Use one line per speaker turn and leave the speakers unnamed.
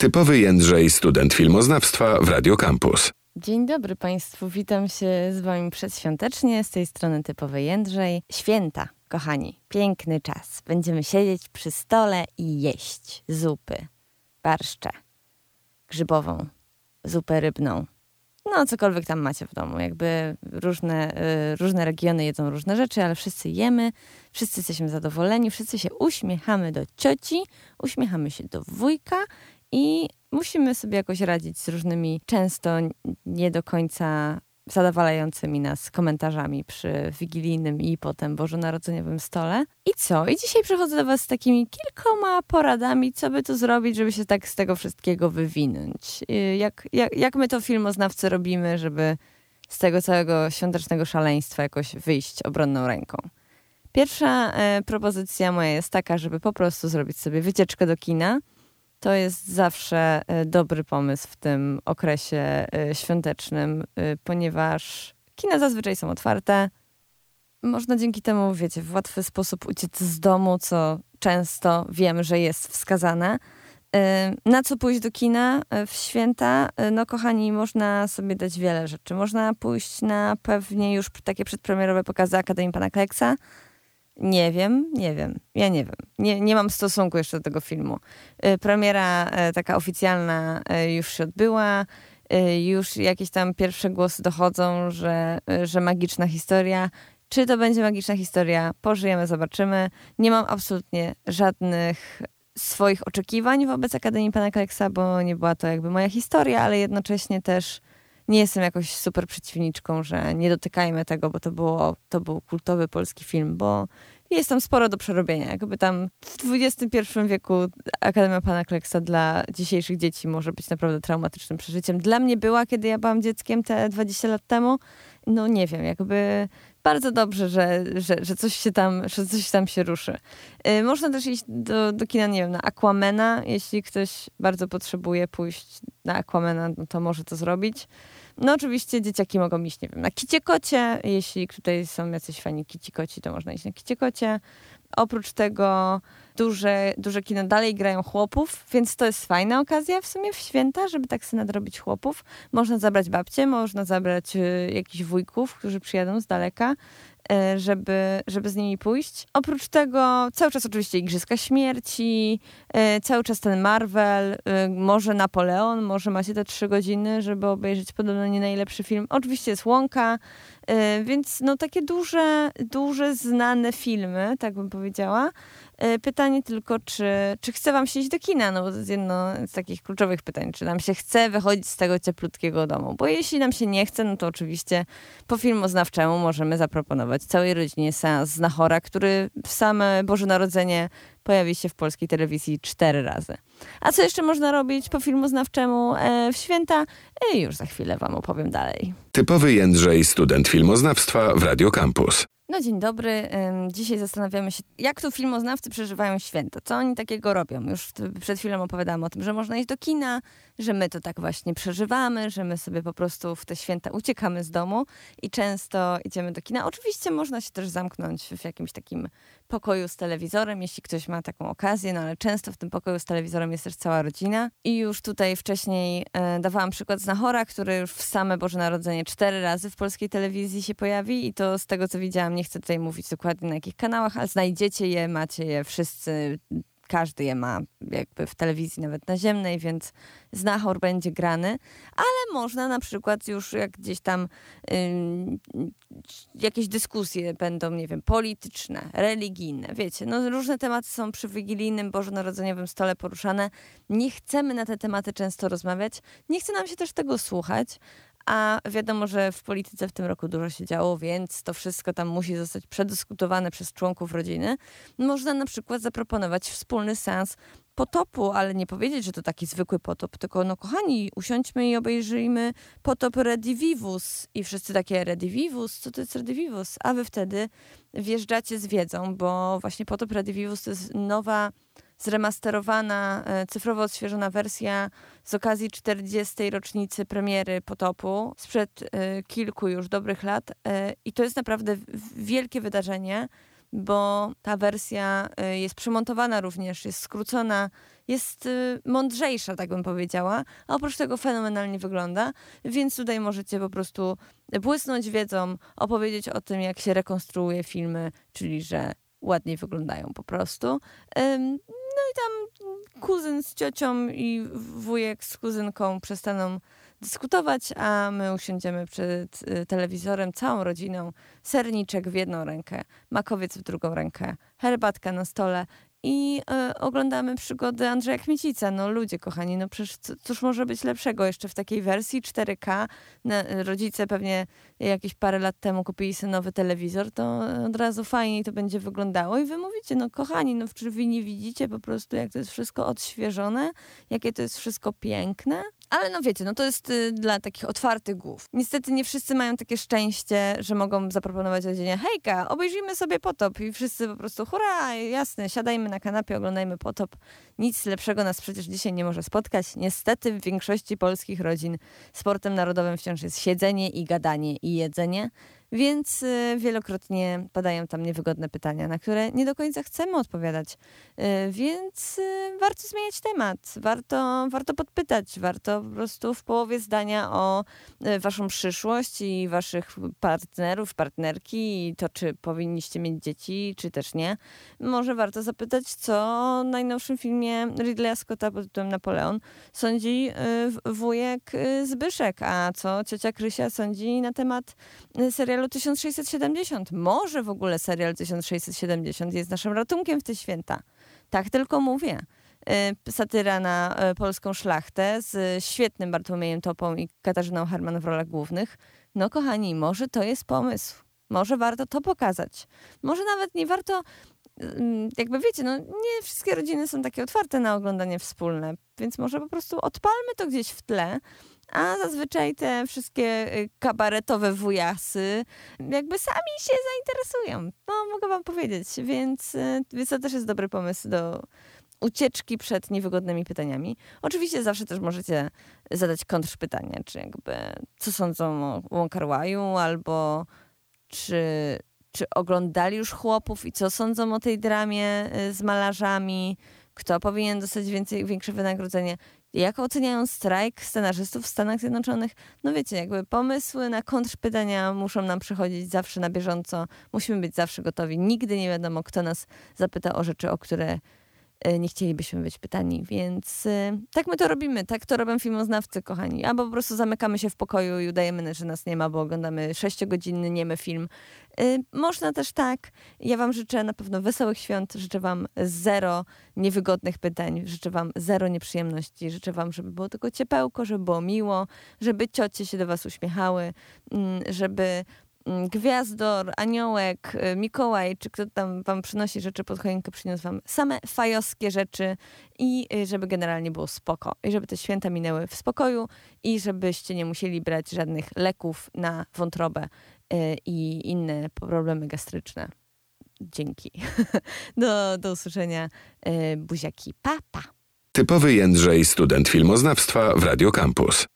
Typowy Jędrzej, student filmoznawstwa w Radio Campus.
Dzień dobry Państwu, witam się z Wami przedświątecznie, z tej strony typowy Jędrzej. Święta, kochani, piękny czas. Będziemy siedzieć przy stole i jeść zupy, barszcze, grzybową, zupę rybną. No, cokolwiek tam macie w domu. Jakby różne, y, różne regiony jedzą różne rzeczy, ale wszyscy jemy, wszyscy jesteśmy zadowoleni, wszyscy się uśmiechamy do cioci, uśmiechamy się do wujka i musimy sobie jakoś radzić z różnymi, często nie do końca zadowalającymi nas komentarzami przy wigilijnym i potem bożonarodzeniowym stole. I co? I dzisiaj przychodzę do Was z takimi kilkoma poradami, co by tu zrobić, żeby się tak z tego wszystkiego wywinąć. Y, jak, jak, jak my to filmoznawcy robimy, żeby z tego całego świątecznego szaleństwa jakoś wyjść obronną ręką. Pierwsza e, propozycja moja jest taka, żeby po prostu zrobić sobie wycieczkę do kina – to jest zawsze e, dobry pomysł w tym okresie e, świątecznym, e, ponieważ kina zazwyczaj są otwarte. Można dzięki temu, wiecie, w łatwy sposób uciec z domu, co często wiem, że jest wskazane. Na co pójść do kina w święta? No, kochani, można sobie dać wiele rzeczy. Można pójść na pewnie już takie przedpremierowe pokazy Akademii Pana Kleksa, nie wiem, nie wiem. Ja nie wiem. Nie, nie mam stosunku jeszcze do tego filmu. Y, premiera y, taka oficjalna y, już się odbyła. Już jakieś tam pierwsze głosy dochodzą, że, że magiczna historia. Czy to będzie magiczna historia? Pożyjemy, zobaczymy. Nie mam absolutnie żadnych swoich oczekiwań wobec Akademii Pana Kleksa, bo nie była to jakby moja historia, ale jednocześnie też nie jestem jakoś super przeciwniczką, że nie dotykajmy tego, bo to, było, to był kultowy polski film, bo jest tam sporo do przerobienia. Jakby tam w XXI wieku Akademia Pana Kleksa dla dzisiejszych dzieci może być naprawdę traumatycznym przeżyciem. Dla mnie była, kiedy ja byłam dzieckiem te 20 lat temu. No nie wiem, jakby bardzo dobrze, że, że, że, coś, się tam, że coś tam się ruszy. Yy, można też iść do, do kina, nie wiem, na Aquamena. Jeśli ktoś bardzo potrzebuje pójść na Aquamena, no to może to zrobić. No oczywiście dzieciaki mogą iść, nie wiem, na kicie kocie. Jeśli tutaj są jacyś fani kici koci, to można iść na kicie kocie. Oprócz tego duże, duże kino dalej grają chłopów, więc to jest fajna okazja w sumie w święta, żeby tak sobie nadrobić chłopów. Można zabrać babcie, można zabrać y, jakichś wujków, którzy przyjadą z daleka. E, żeby, żeby z nimi pójść. Oprócz tego cały czas oczywiście Igrzyska Śmierci, e, cały czas ten Marvel, e, może Napoleon, może macie te trzy godziny, żeby obejrzeć podobno nie najlepszy film. Oczywiście jest Łąka, więc no takie duże, duże znane filmy, tak bym powiedziała. E, pytanie tylko, czy, czy chce wam się iść do kina? No bo to jest jedno z takich kluczowych pytań. Czy nam się chce wychodzić z tego cieplutkiego domu? Bo jeśli nam się nie chce, no to oczywiście po filmoznawczemu możemy zaproponować całej rodzinie seans Znachora, który w same Boże Narodzenie pojawi się w polskiej telewizji cztery razy. A co jeszcze można robić po filmoznawczemu e, w święta? I e, już za chwilę wam opowiem dalej.
Typowy Jędrzej, student filmoznawstwa w Radio Campus.
No dzień dobry. Dzisiaj zastanawiamy się, jak tu filmoznawcy przeżywają święto. Co oni takiego robią? Już przed chwilą opowiadałam o tym, że można iść do kina, że my to tak właśnie przeżywamy, że my sobie po prostu w te święta uciekamy z domu i często idziemy do kina. Oczywiście można się też zamknąć w jakimś takim pokoju z telewizorem, jeśli ktoś ma taką okazję, no ale często w tym pokoju z telewizorem jest też cała rodzina. I już tutaj wcześniej e, dawałam przykład Znachora, który już w same Boże Narodzenie cztery razy w polskiej telewizji się pojawi i to z tego co widziałam, nie chcę tutaj mówić dokładnie na jakich kanałach, ale znajdziecie je, macie je wszyscy każdy je ma jakby w telewizji nawet naziemnej, więc znachor będzie grany, ale można na przykład już jak gdzieś tam jakieś dyskusje będą, nie wiem, polityczne, religijne, wiecie, no różne tematy są przy wigilijnym bożonarodzeniowym stole poruszane. Nie chcemy na te tematy często rozmawiać, nie chce nam się też tego słuchać, a wiadomo, że w polityce w tym roku dużo się działo, więc to wszystko tam musi zostać przedyskutowane przez członków rodziny. Można na przykład zaproponować wspólny sens potopu, ale nie powiedzieć, że to taki zwykły potop, tylko no kochani, usiądźmy i obejrzyjmy potop Redivivus i wszyscy takie Redivivus, co to jest Redivivus? A wy wtedy wjeżdżacie z wiedzą, bo właśnie potop Redivivus to jest nowa zremasterowana, e, cyfrowo odświeżona wersja z okazji 40. rocznicy premiery Potopu sprzed e, kilku już dobrych lat. E, I to jest naprawdę wielkie wydarzenie. bo ta wersja jest przymontowana również, jest skrócona, jest mądrzejsza, tak bym powiedziała, a oprócz tego fenomenalnie wygląda, więc tutaj możecie po prostu błysnąć wiedzą, opowiedzieć o tym, jak się rekonstruuje filmy, czyli że ładniej wyglądają po prostu. I tam kuzyn z ciocią i wujek z kuzynką przestaną dyskutować, a my usiądziemy przed y, telewizorem całą rodziną. Serniczek w jedną rękę, makowiec w drugą rękę, herbatka na stole i y, oglądamy przygody Andrzeja Kmiecica. No ludzie kochani, no przecież cóż może być lepszego jeszcze w takiej wersji 4K. Na, rodzice pewnie jakieś parę lat temu kupili sobie nowy telewizor, to od razu fajniej to będzie wyglądało i wy mówicie, no kochani, no czy wy nie widzicie po prostu jak to jest wszystko odświeżone, jakie to jest wszystko piękne? Ale no wiecie, no to jest y, dla takich otwartych głów. Niestety nie wszyscy mają takie szczęście, że mogą zaproponować rodzinie hejka, obejrzyjmy sobie potop i wszyscy po prostu hurra, jasne, siadajmy na kanapie, oglądajmy potop. Nic lepszego nas przecież dzisiaj nie może spotkać. Niestety w większości polskich rodzin sportem narodowym wciąż jest siedzenie i gadanie i jedzenie. Więc y, wielokrotnie padają tam niewygodne pytania, na które nie do końca chcemy odpowiadać. Y, więc y, warto zmieniać temat, warto, warto podpytać, warto po prostu w połowie zdania o waszą przyszłość i waszych partnerów, partnerki i to, czy powinniście mieć dzieci, czy też nie. Może warto zapytać, co o najnowszym filmie Ridleya Scotta pod tytułem Napoleon sądzi wujek Zbyszek, a co ciocia Krysia sądzi na temat serialu serialu 1670. Może w ogóle serial 1670 jest naszym ratunkiem w te święta. Tak tylko mówię. Y, satyra na y, polską szlachtę z świetnym Bartłomiejem Topą i Katarzyną Herman w rolach głównych. No kochani, może to jest pomysł. Może warto to pokazać. Może nawet nie warto, mm, jakby wiecie, no nie wszystkie rodziny są takie otwarte na oglądanie wspólne, więc może po prostu odpalmy to gdzieś w tle, a zazwyczaj te wszystkie y, kabaretowe wujasy jakby sami się zainteresują. No, mogę wam powiedzieć, więc, y, więc to też jest dobry pomysł do ucieczki przed niewygodnymi pytaniami. Oczywiście zawsze też możecie zadać kontrpytania, czy jakby co sądzą o Łąkarłaju, albo czy, czy oglądali już chłopów i co sądzą o tej dramie y, z malarzami, kto powinien dostać więcej, większe wynagrodzenie. Jak oceniają strajk scenarzystów w Stanach Zjednoczonych? No wiecie, jakby pomysły na kontrpytania muszą nam przychodzić zawsze na bieżąco. Musimy być zawsze gotowi. Nigdy nie wiadomo, kto nas zapyta o rzeczy, o które nie chcielibyśmy być pytani, więc e, tak my to robimy, tak to robią filmoznawcy, kochani. Albo po prostu zamykamy się w pokoju i udajemy, że nas nie ma, bo oglądamy sześciogodzinny niemy film. E, można też tak. Ja wam życzę na pewno wesołych świąt, życzę wam zero niewygodnych pytań, życzę wam zero nieprzyjemności, życzę wam, żeby było tylko ciepełko, żeby było miło, żeby ciocie się do was uśmiechały, mm, żeby gwiazdor, Aniołek, y, Mikołaj, czy kto tam wam przynosi rzeczy pod choinkę, przyniósł wam same fajowskie rzeczy i y, żeby generalnie było spoko. I żeby te święta minęły w spokoju i żebyście nie musieli brać żadnych leków na wątrobę y, i inne problemy gastryczne. Dzięki. Do, do usłyszenia. Buziaki. Pa, pa.
Typowy Jędrzej, student filmoznawstwa w Radio Campus.